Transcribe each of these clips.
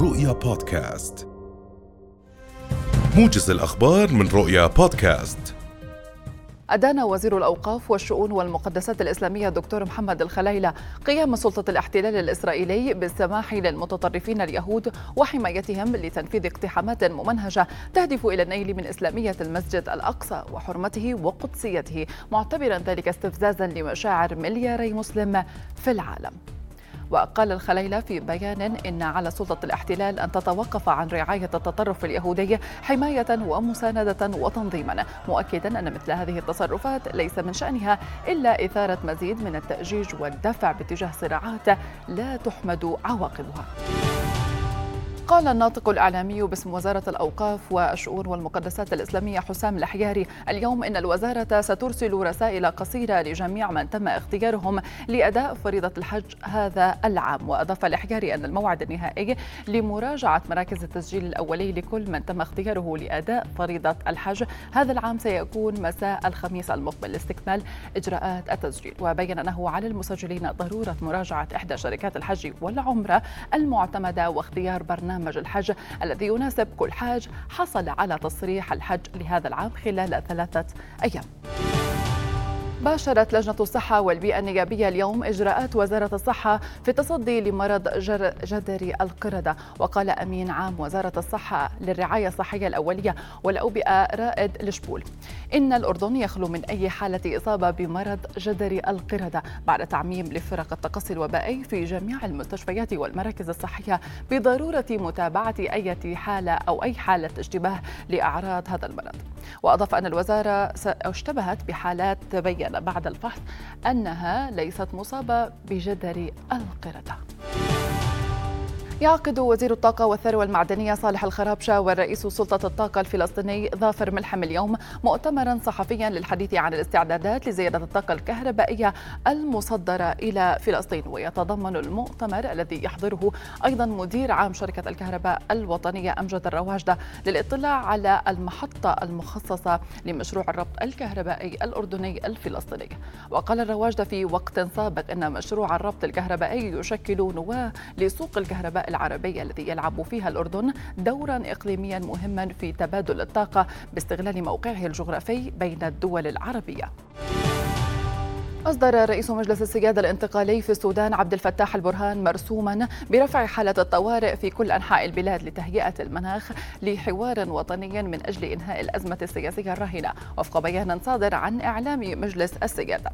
رؤيا بودكاست. موجز الأخبار من رؤيا بودكاست. أدان وزير الأوقاف والشؤون والمقدسات الإسلامية الدكتور محمد الخليلة قيام سلطة الاحتلال الإسرائيلي بالسماح للمتطرفين اليهود وحمايتهم لتنفيذ اقتحامات ممنهجة تهدف إلى النيل من إسلامية المسجد الأقصى وحرمته وقدسيته. معتبرا ذلك استفزازا لمشاعر ملياري مسلم في العالم. وقال الخليلة في بيان إن على سلطة الاحتلال أن تتوقف عن رعاية التطرف اليهودي حماية ومساندة وتنظيما مؤكدا أن مثل هذه التصرفات ليس من شأنها إلا إثارة مزيد من التأجيج والدفع باتجاه صراعات لا تحمد عواقبها. قال الناطق الإعلامي باسم وزارة الأوقاف والشؤون والمقدسات الإسلامية حسام الحياري اليوم إن الوزارة سترسل رسائل قصيرة لجميع من تم اختيارهم لأداء فريضة الحج هذا العام. وأضاف الحياري أن الموعد النهائي لمراجعة مراكز التسجيل الأولي لكل من تم اختياره لأداء فريضة الحج هذا العام سيكون مساء الخميس المقبل لاستكمال إجراءات التسجيل. وبين أنه على المسجلين ضرورة مراجعة إحدى شركات الحج والعمرة المعتمدة واختيار برنامج برنامج الحج الذي يناسب كل حاج حصل على تصريح الحج لهذا العام خلال ثلاثة أيام. باشرت لجنة الصحة والبيئة النيابية اليوم إجراءات وزارة الصحة في التصدي لمرض جدري القردة. وقال أمين عام وزارة الصحة للرعاية الصحية الأولية والأوبئة رائد لشبول. إن الأردن يخلو من أي حالة إصابة بمرض جدري القردة بعد تعميم لفرق التقصي الوبائي في جميع المستشفيات والمراكز الصحية بضرورة متابعة أي حالة أو أي حالة اشتباه لأعراض هذا المرض. وأضاف أن الوزارة اشتبهت بحالات تبين بعد الفحص أنها ليست مصابة بجدري القردة. يعقد وزير الطاقة والثروة المعدنية صالح الخرابشة ورئيس سلطة الطاقة الفلسطيني ظافر ملحم اليوم مؤتمرا صحفيا للحديث عن الاستعدادات لزيادة الطاقة الكهربائية المصدرة إلى فلسطين ويتضمن المؤتمر الذي يحضره أيضا مدير عام شركة الكهرباء الوطنية أمجد الرواجدة للاطلاع على المحطة المخصصة لمشروع الربط الكهربائي الأردني الفلسطيني. وقال الرواجدة في وقت سابق أن مشروع الربط الكهربائي يشكل نواة لسوق الكهرباء العربية الذي يلعب فيها الأردن دورا إقليميا مهما في تبادل الطاقة باستغلال موقعه الجغرافي بين الدول العربية. أصدر رئيس مجلس السيادة الانتقالي في السودان عبد الفتاح البرهان مرسوما برفع حالة الطوارئ في كل أنحاء البلاد لتهيئة المناخ لحوار وطني من أجل إنهاء الأزمة السياسية الراهنة وفق بيان صادر عن إعلام مجلس السيادة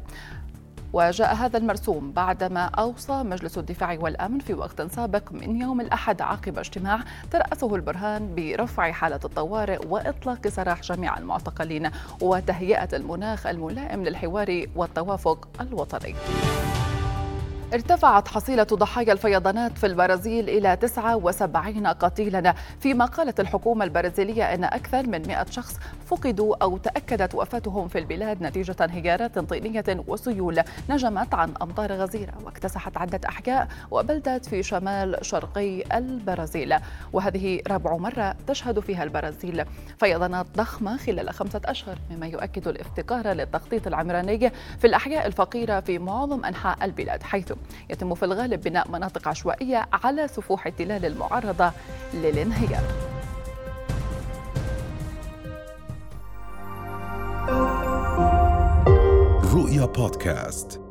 وجاء هذا المرسوم بعدما أوصى مجلس الدفاع والأمن في وقت سابق من يوم الأحد عقب اجتماع ترأسه البرهان برفع حالة الطوارئ وإطلاق سراح جميع المعتقلين وتهيئة المناخ الملائم للحوار والتوافق الوطني. ارتفعت حصيلة ضحايا الفيضانات في البرازيل إلى 79 قتيلا. فيما قالت الحكومة البرازيلية أن أكثر من 100 شخص فقدوا أو تأكدت وفاتهم في البلاد نتيجة انهيارات طينية وسيول نجمت عن أمطار غزيرة واكتسحت عدة أحياء وبلدات في شمال شرقي البرازيل. وهذه رابع مرة تشهد فيها البرازيل. فيضانات ضخمة خلال خمسة أشهر مما يؤكد الافتقار للتخطيط العمراني في الأحياء الفقيرة في معظم أنحاء البلاد حيث يتم في الغالب بناء مناطق عشوائية على سفوح التلال المعرضة للانهيار. رؤيا بودكاست.